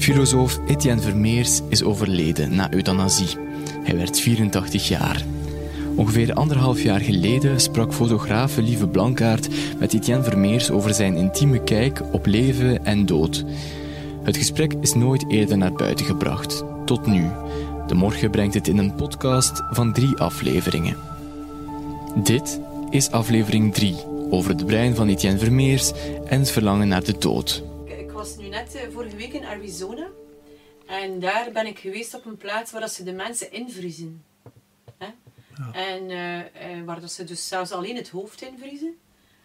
Filosoof Etienne Vermeers is overleden na euthanasie. Hij werd 84 jaar. Ongeveer anderhalf jaar geleden sprak fotograaf Lieve Blankaert met Etienne Vermeers over zijn intieme kijk op leven en dood. Het gesprek is nooit eerder naar buiten gebracht, tot nu. De morgen brengt het in een podcast van drie afleveringen. Dit is aflevering 3 over het brein van Etienne Vermeers en het verlangen naar de dood. Ik was nu net uh, vorige week in Arizona en daar ben ik geweest op een plaats waar dat ze de mensen invriezen. Hè? Ja. En uh, uh, waar dat ze dus zelfs alleen het hoofd invriezen,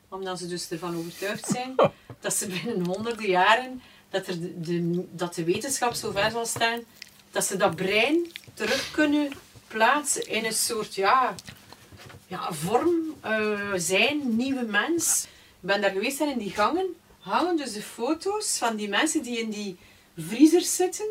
omdat ze dus ervan overtuigd zijn dat ze binnen honderden jaren dat, er de, de, dat de wetenschap zo ver zal staan dat ze dat brein terug kunnen plaatsen in een soort ja, ja, vorm, uh, zijn, nieuwe mens. Ik ben daar geweest en in die gangen hangen dus de foto's van die mensen die in die vriezers zitten.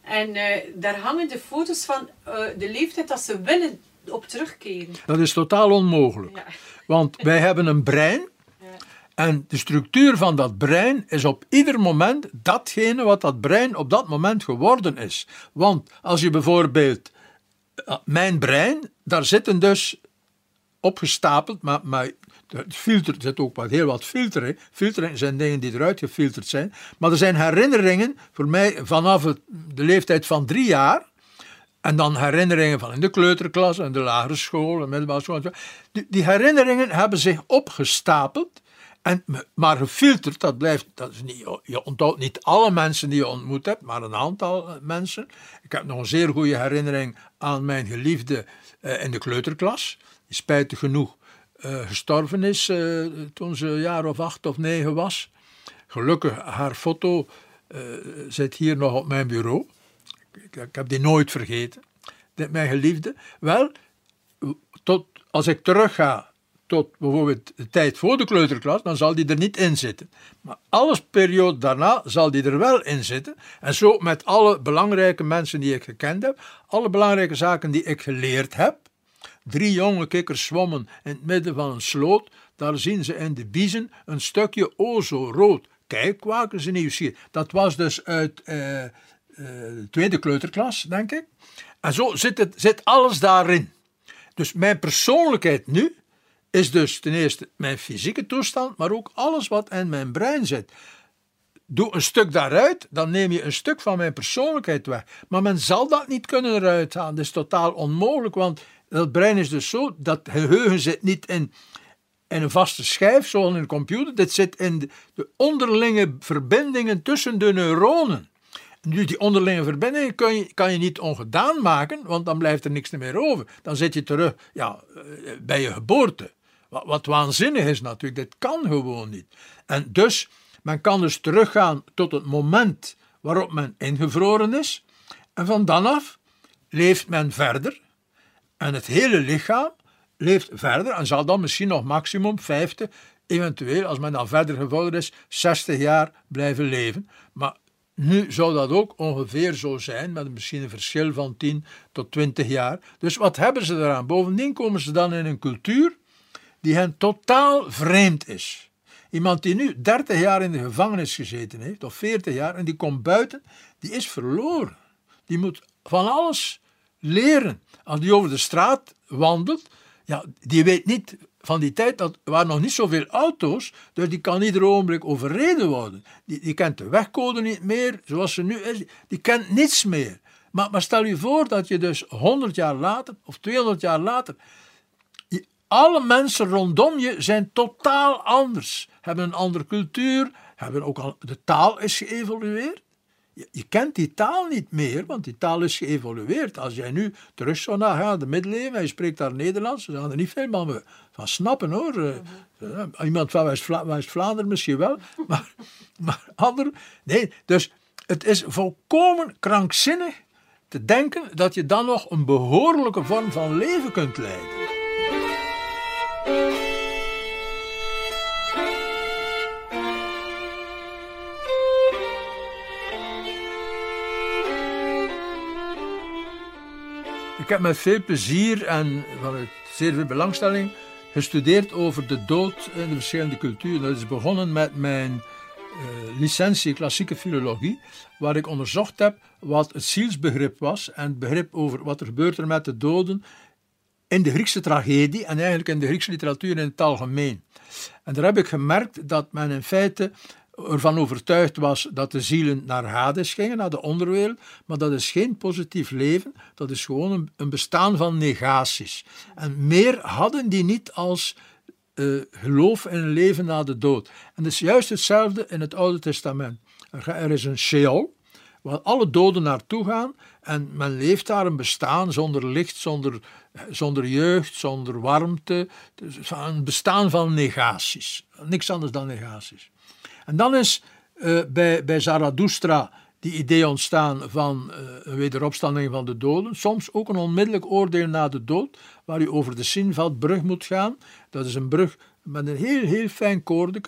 En uh, daar hangen de foto's van uh, de leeftijd dat ze willen op terugkeren. Dat is totaal onmogelijk. Ja. Want wij hebben een brein. Ja. En de structuur van dat brein is op ieder moment datgene wat dat brein op dat moment geworden is. Want als je bijvoorbeeld mijn brein, daar zitten dus opgestapeld, maar, maar het filter, er zit ook wat, heel wat filteren. Filteren zijn dingen die eruit gefilterd zijn. Maar er zijn herinneringen voor mij vanaf de leeftijd van drie jaar. En dan herinneringen van in de kleuterklas en de lagere school en middelbare school. Die, die herinneringen hebben zich opgestapeld. En, maar gefilterd, dat blijft, dat is niet, je onthoudt niet alle mensen die je ontmoet hebt, maar een aantal eh, mensen. Ik heb nog een zeer goede herinnering aan mijn geliefde uh, in de kleuterklas spijtig genoeg gestorven is uh, toen ze een jaar of acht of negen was. Gelukkig, haar foto uh, zit hier nog op mijn bureau. Ik, ik, heb die nooit vergeten. Dit, mijn geliefde. Wel, tot, als ik terugga tot bijvoorbeeld de tijd voor de kleuterklas, dan zal die er niet in zitten. Maar alles periode daarna zal die er wel in zitten. En zo met alle belangrijke mensen die ik gekend heb, alle belangrijke zaken die ik geleerd heb, Drie jonge kikkers zwommen in het midden van een sloot. Daar zien ze in de biezen een stukje o zo rood. Kijk, kwaken ze nieuwsgierig. Dat was dus uit uh, de tweede kleuterklas, denk ik. En zo zit, het, zit alles daarin. Dus mijn persoonlijkheid nu is dus ten eerste mijn fysieke toestand, maar ook alles wat in mijn brein zit. Doe een stuk daaruit, dan neem je een stuk van mijn persoonlijkheid weg. Maar men zal dat niet kunnen eruit halen. Dat is totaal onmogelijk, want dat brein is dus zo, dat geheugen zit niet in, in een vaste schijf, zoals in een computer. Dit zit in de, de onderlinge verbindingen tussen de neuronen. Nu, die onderlinge verbindingen kan je, kan je niet ongedaan maken, want dan blijft er niks meer over. Dan zit je terug ja, eh, bij je geboorte. Wat, wat waanzinnig is natuurlijk, dit kan gewoon niet. En dus, men kan dus teruggaan tot het moment waarop men ingevroren is. En van dan af leeft men verder en het hele lichaam leeft verder en zal dan misschien nog maximum 50, eventueel als men dan verder gevorderd is, 60 jaar blijven leven. Maar nu zou dat ook ongeveer zo zijn, met misschien een verschil van 10 tot 20 jaar. Dus wat hebben ze eraan? Bovendien komen ze dan in een cultuur die hen totaal vreemd is. Iemand die nu 30 jaar in de gevangenis gezeten heeft, of 40 jaar, en die komt buiten, die is verloren. Die moet van alles leren. Als die over de straat wandelt, ja, die weet niet van die tijd, dat waren nog niet zoveel auto's, dus die kan ieder ogenblik overreden worden. Die, die kent de wegcode niet meer, zoals ze nu is, die kent niets meer. Maar, maar stel je voor dat je dus 100 jaar later of 200 jaar later, alle mensen rondom je zijn totaal anders, hebben een andere cultuur, hebben ook al, de taal is geëvolueerd. Je, kent die taal niet meer, want die taal is geëvolueerd. Als jij nu terug zou naar de middeleeuwen en je spreekt daar Nederlands, dan gaan er niet veel man van snappen hoor. Uh, iemand van West-Vlaanderen misschien wel, maar, maar anderen. Nee, dus het is volkomen krankzinnig te denken dat je dan nog een behoorlijke vorm van leven kunt leiden. Ik heb met veel plezier en vanuit zeer veel belangstelling gestudeerd over de dood in de verschillende culturen. Dat is begonnen met mijn licentie klassieke filologie, waar ik onderzocht heb wat het zielsbegrip was en het begrip over wat er gebeurt er met de doden in de Griekse tragedie en eigenlijk in de Griekse literatuur in het algemeen. En daar heb ik gemerkt dat men in feite ervan overtuigd was dat de zielen naar Hades gingen, naar de onderwereld, maar dat is geen positief leven, dat is gewoon een, bestaan van negaties. En meer hadden die niet als uh, geloof in een leven na de dood. En dat is juist hetzelfde in het Oude Testament. Er is een Sheol, waar alle doden naartoe gaan en men leeft daar een bestaan zonder licht, zonder, zonder jeugd, zonder warmte. Dus een bestaan van negaties. Niks anders dan negaties. En dan is uh, bij, bij Zarathustra die idee ontstaan van uh, een wederopstanding van de doden. Soms ook een onmiddellijk oordeel na de dood, waar u over de Sinvatbrug moet gaan. Dat is een brug met een heel, heel fijn koordje.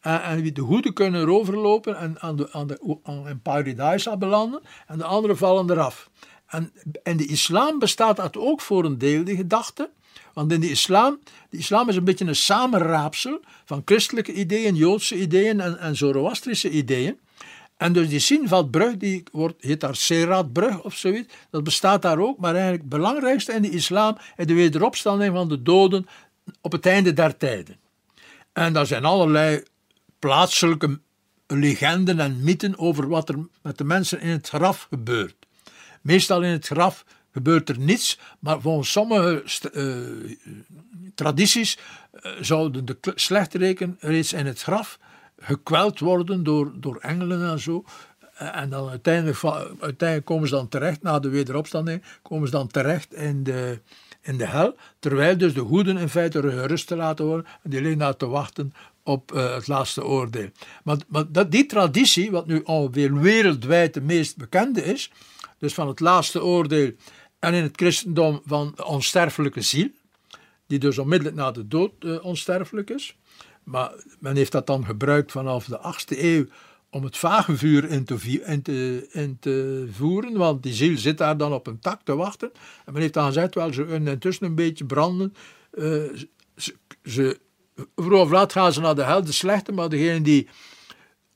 En, en wie de goede kunnen eroverlopen en aan, de, aan, de, aan paradise belanden, en de anderen vallen eraf. En in de islam bestaat dat ook voor een deel, die gedachte. Want in de islam, de islam is een beetje een samenraapsel van christelijke ideeën, joodse ideeën en, en zoroastrische ideeën. En dus die Sinvatbrug, die wordt, heet daar Seratbrug of zoiets, dat bestaat daar ook, maar eigenlijk het belangrijkste in de islam is de wederopstanding van de doden op het einde der tijden. En daar zijn allerlei plaatselijke legenden en mythen over wat er met de mensen in het graf gebeurt. Meestal in het graf gebeurt er niets, maar volgens sommige uh, tradities uh, zouden de slechteriken reeds in het graf gekweld worden door, door engelen en zo. Eh, en dan uiteindelijk, komen ze dan terecht, na de wederopstanding, komen ze dan terecht in de, in de hel. Terwijl dus de goeden in feite gerust te laten worden. En die liggen daar te wachten op het laatste oordeel. Maar, maar dat, die traditie, wat nu alweer wereldwijd de meest bekende is, dus van het laatste oordeel en in het christendom van onsterfelijke ziel, die dus onmiddellijk na de dood uh, onsterfelijk is. Maar men heeft dat dan gebruikt vanaf de 8e eeuw om het vagevuur in te, in, te, voeren, want die ziel zit daar dan op een tak te wachten. En men heeft dan gezegd, wel, ze kunnen intussen een beetje branden. Uh, ze, ze, of laat gaan ze naar de hel, de slechte, maar degenen die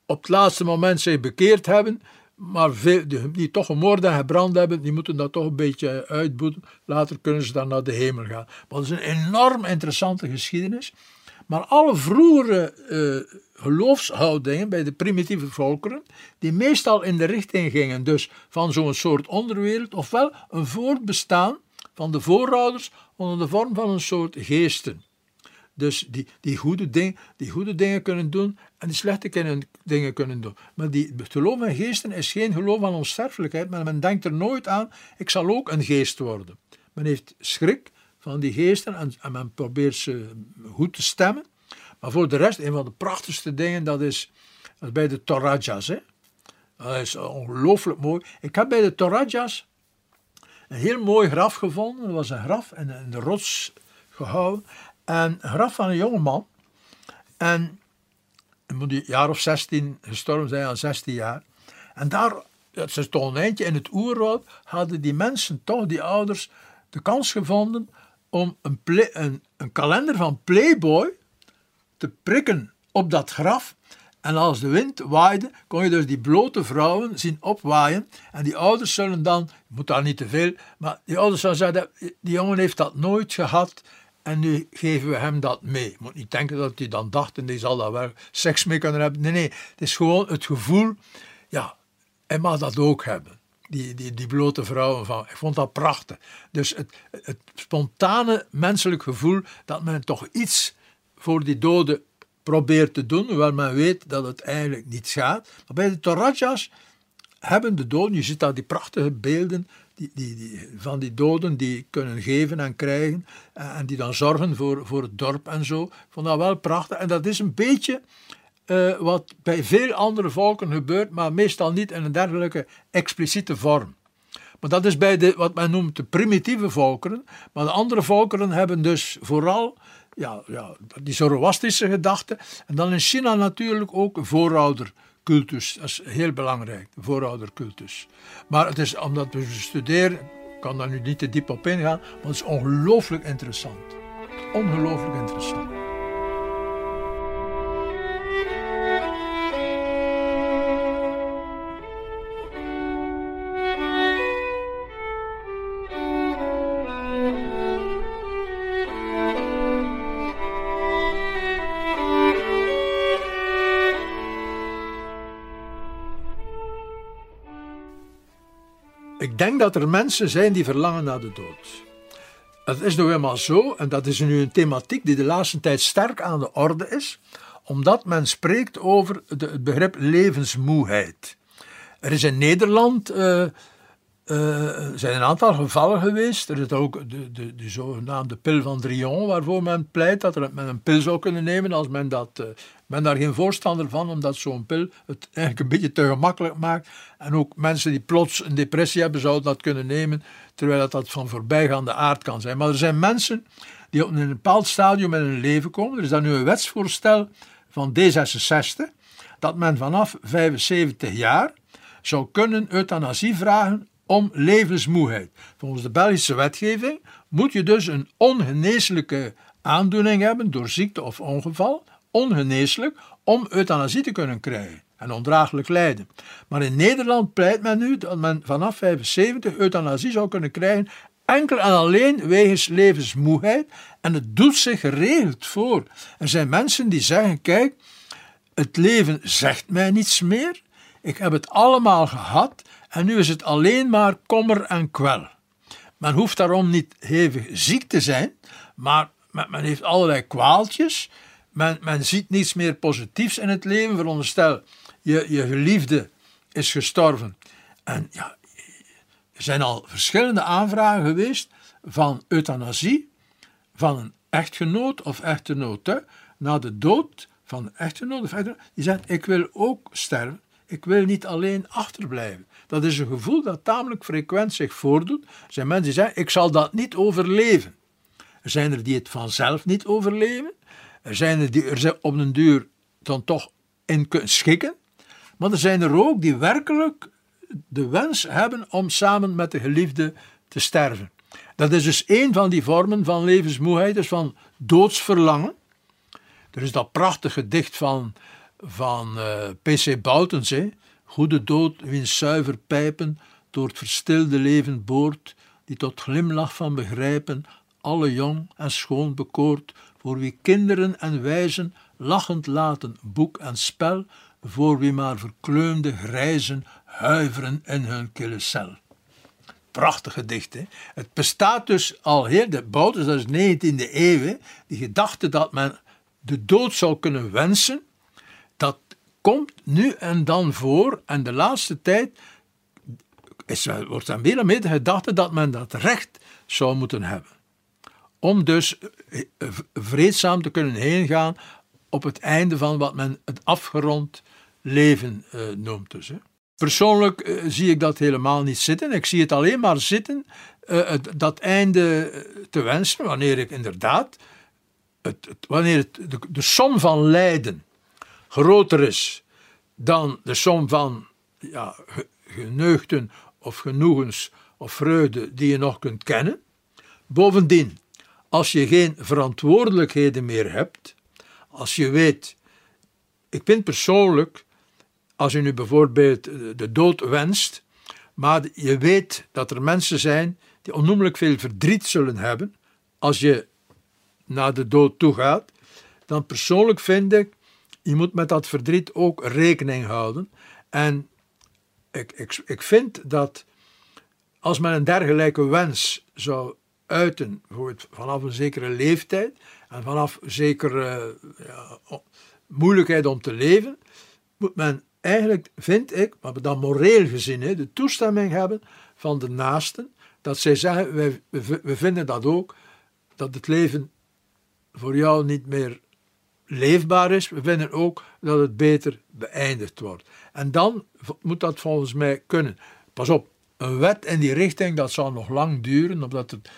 op het laatste moment zich bekeerd hebben, maar veel, die, toch gemoord en gebrand hebben, die moeten dat toch een beetje uitboeten. Later kunnen ze dan naar de hemel gaan. Maar dat is een enorm interessante geschiedenis. Maar alle vroegere uh, geloofshoudingen bij de primitieve volkeren, die meestal in de richting gingen dus van zo'n soort onderwereld, ofwel een voortbestaan van de voorouders onder de vorm van een soort geesten. Dus die, die, goede, ding, die goede dingen kunnen doen en die slechte dingen kunnen doen. Maar die geloof in geesten is geen geloof aan onsterfelijkheid, maar men denkt er nooit aan, ik zal ook een geest worden. Men heeft schrik van die geesten en, en men probeert ze goed te stemmen. Maar voor de rest, een van de prachtigste dingen, dat is, bij de Torajas. Hè? Dat is ongelooflijk mooi. Ik heb bij de Torajas een heel mooi graf gevonden. Dat was een graf in de rots gehouden. En graf van een jongeman. En moet een jaar of 16 gestorven zijn, aan 16 jaar. En daar, dat is toch een eindje in het oerwoud, hadden die mensen, toch die ouders, de kans gevonden om een, een, een kalender van Playboy te prikken op dat graf. En als de wind waaide, kon je dus die blote vrouwen zien opwaaien. En die ouders zullen dan, je moet daar niet te veel, maar die ouders zullen zeggen, die jongen heeft dat nooit gehad. En nu geven we hem dat mee. Je moet niet denken dat hij dan dacht en die zal daar wel seks mee kunnen hebben. Nee, nee. Het is gewoon het gevoel, ja, hij mag dat ook hebben. Die, die, die blote vrouwen van. Ik vond dat prachtig. Dus het, het spontane menselijk gevoel dat men toch iets voor die doden probeert te doen, hoewel men weet dat het eigenlijk niet gaat. Maar bij de Torajas hebben de doden, je ziet daar die prachtige beelden die, die, die, van die doden die kunnen geven en krijgen eh, en die dan zorgen voor, voor het dorp en zo. Ik vond dat wel prachtig. En dat is een beetje uh, wat bij veel andere volken gebeurt, maar meestal niet in een dergelijke expliciete vorm. Maar dat is bij de, wat men noemt de primitieve volkeren. Maar de andere volkeren hebben dus vooral ja, ja, die Zoroastrische gedachte. En dan in China natuurlijk ook een vooroudercultus. Dat is heel belangrijk, de vooroudercultus. Maar het is omdat we studeren, ik kan daar nu niet te diep op ingaan, maar het is ongelooflijk interessant. Ongelooflijk interessant. Ik denk dat er mensen zijn die verlangen naar de dood. Het is nou helemaal zo, en dat is nu een thematiek die de laatste tijd sterk aan de orde is, omdat men spreekt over de, het begrip levensmoeheid. Er is in Nederland uh, uh, zijn een aantal gevallen geweest. Er is ook de, de, de zogenaamde pil van Drion, waarvoor men pleit dat men een pil zou kunnen nemen als men dat. Uh, ben daar geen voorstander van, omdat zo'n pil het eigenlijk een beetje te gemakkelijk maakt. En ook mensen die plots een depressie hebben, zouden dat kunnen nemen, terwijl dat, dat van voorbijgaande aard kan zijn. Maar er zijn mensen die op een bepaald stadium in hun leven komen. Er is dan nu een wetsvoorstel van D66, dat men vanaf 75 jaar zou kunnen euthanasie vragen om levensmoeheid. Volgens de Belgische wetgeving moet je dus een ongeneeslijke aandoening hebben door ziekte of ongeval, ongeneeslijk, om euthanasie te kunnen krijgen en ondraaglijk lijden. Maar in Nederland pleit men nu dat men vanaf 75 euthanasie zou kunnen krijgen, enkel en alleen wegens levensmoeheid. En het doet zich geregeld voor. Er zijn mensen die zeggen: kijk, het leven zegt mij niets meer. Ik heb het allemaal gehad en nu is het alleen maar kommer en kwel. Men hoeft daarom niet hevig ziek te zijn, maar men heeft allerlei kwaaltjes. Men, men ziet niets meer positiefs in het leven. Veronderstel, je, je geliefde is gestorven. En ja, er zijn al verschillende aanvragen geweest van euthanasie van een echtgenoot of echtgenote na de dood van de echtgenoot of echtgenoot. Die zegt, ik wil ook sterven. Ik wil niet alleen achterblijven. Dat is een gevoel dat tamelijk frequent zich voordoet. Er zijn mensen die zeggen, ik zal dat niet overleven. Er zijn er die het vanzelf niet overleven. Er zijn er die er op een duur dan toch in kunnen schikken. Maar er zijn er ook die werkelijk de wens hebben om samen met de geliefde te sterven. Dat is dus een van die vormen van levensmoeheid, dus van doodsverlangen. Er is dat prachtige gedicht van, van uh, eh, P.C. Boutens, hè? Goede dood, wiens zuiver pijpen door het verstilde leven boort, die tot glimlach van begrijpen alle jong en schoon bekoort, voor wie kinderen en wijzen lachend laten boek en spel, voor wie maar verkleumde grijzen huiveren in hun kille cel. Prachtig gedicht? Het bestaat dus al heel, de bouw, dus dat is 19e eeuw, die gedachte dat men de dood zou kunnen wensen, komt nu en dan voor. En de laatste tijd is, wordt er meer de gedachte dat men dat recht zou moeten hebben. Om dus eh, vreedzaam te kunnen heen gaan op het einde van wat men het afgerond leven uh, noemt. Dus, hè. Persoonlijk uh, zie ik dat helemaal niet zitten. Ik zie het alleen maar zitten, dat einde te wensen, wanneer ik inderdaad, het, wanneer de, de som van lijden groter is dan de som van ja, geneugten of genoegens of vreugde die je nog kunt kennen. Bovendien, als je geen verantwoordelijkheden meer hebt, als je weet, ik vind persoonlijk, als je nu bijvoorbeeld de dood wenst, maar je weet dat er mensen zijn die onnoemelijk veel verdriet zullen hebben als je naar de dood toe gaat, dan persoonlijk vind ik je moet met dat verdriet ook rekening houden. En ik, ik, ik vind dat als men een dergelijke wens zou uiten, bijvoorbeeld vanaf een zekere leeftijd en vanaf een zekere ja, moeilijkheid om te leven, moet men eigenlijk, vind ik, maar dan moreel gezien, de toestemming hebben van de naasten, dat zij zeggen, wij, we vinden dat ook, dat het leven voor jou niet meer leefbaar is. We vinden ook dat het beter beëindigd wordt. En dan moet dat volgens mij kunnen. Pas op, een wet in die richting, dat zal nog lang duren, omdat het,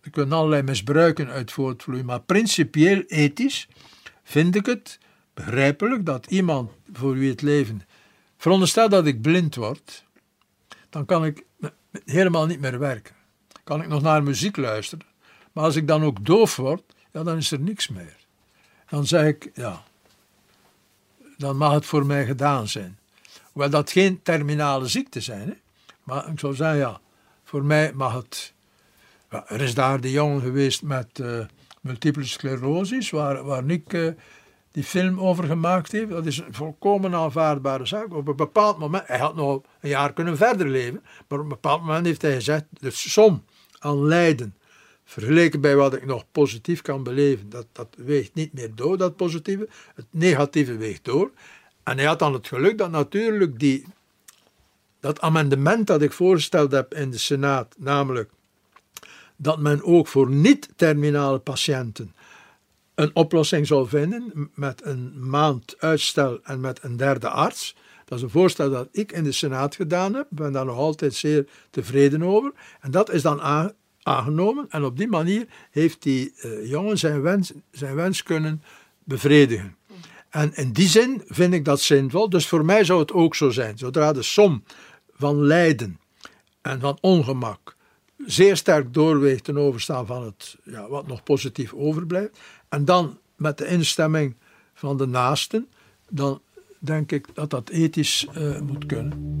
er kunnen allerlei misbruiken uit voortvloeien. Maar principieel ethisch vind ik het begrijpelijk dat iemand voor wie het leven. Veronderstel dat ik blind word, dan kan ik helemaal niet meer werken. Kan ik nog naar muziek luisteren. Maar als ik dan ook doof word, ja, dan is er niks meer dan zeg ik, ja, dan mag het voor mij gedaan zijn. Hoewel dat geen terminale ziekte zijn, hè? maar ik zou zeggen, ja, voor mij mag het. Er is daar de jongen geweest met uh, multiple sclerosis, waar, waar ik uh, die film over gemaakt heeft. Dat is een volkomen aanvaardbare zaak. Op een bepaald moment, hij had nog een jaar kunnen verder leven, maar op een bepaald moment heeft hij gezegd, de som aan lijden, vergeleken bij wat ik nog positief kan beleven, dat, dat weegt niet meer door, dat positieve. Het negatieve weegt door. En hij had dan het geluk dat natuurlijk die, dat amendement dat ik voorgesteld heb in de Senaat, namelijk dat men ook voor niet-terminale patiënten een oplossing zou vinden met een maand uitstel en met een derde arts. Dat is een voorstel dat ik in de Senaat gedaan heb. Ik ben daar nog altijd zeer tevreden over. En dat is dan aangenomen. En op die manier heeft die uh, jongen zijn wens, zijn wens kunnen bevredigen. En in die zin vind ik dat zinvol. Dus voor mij zou het ook zo zijn. Zodra de som van lijden en van ongemak zeer sterk doorweegt ten overstaan van het, ja, wat nog positief overblijft. En dan met de instemming van de naasten, dan denk ik dat dat ethisch uh, moet kunnen.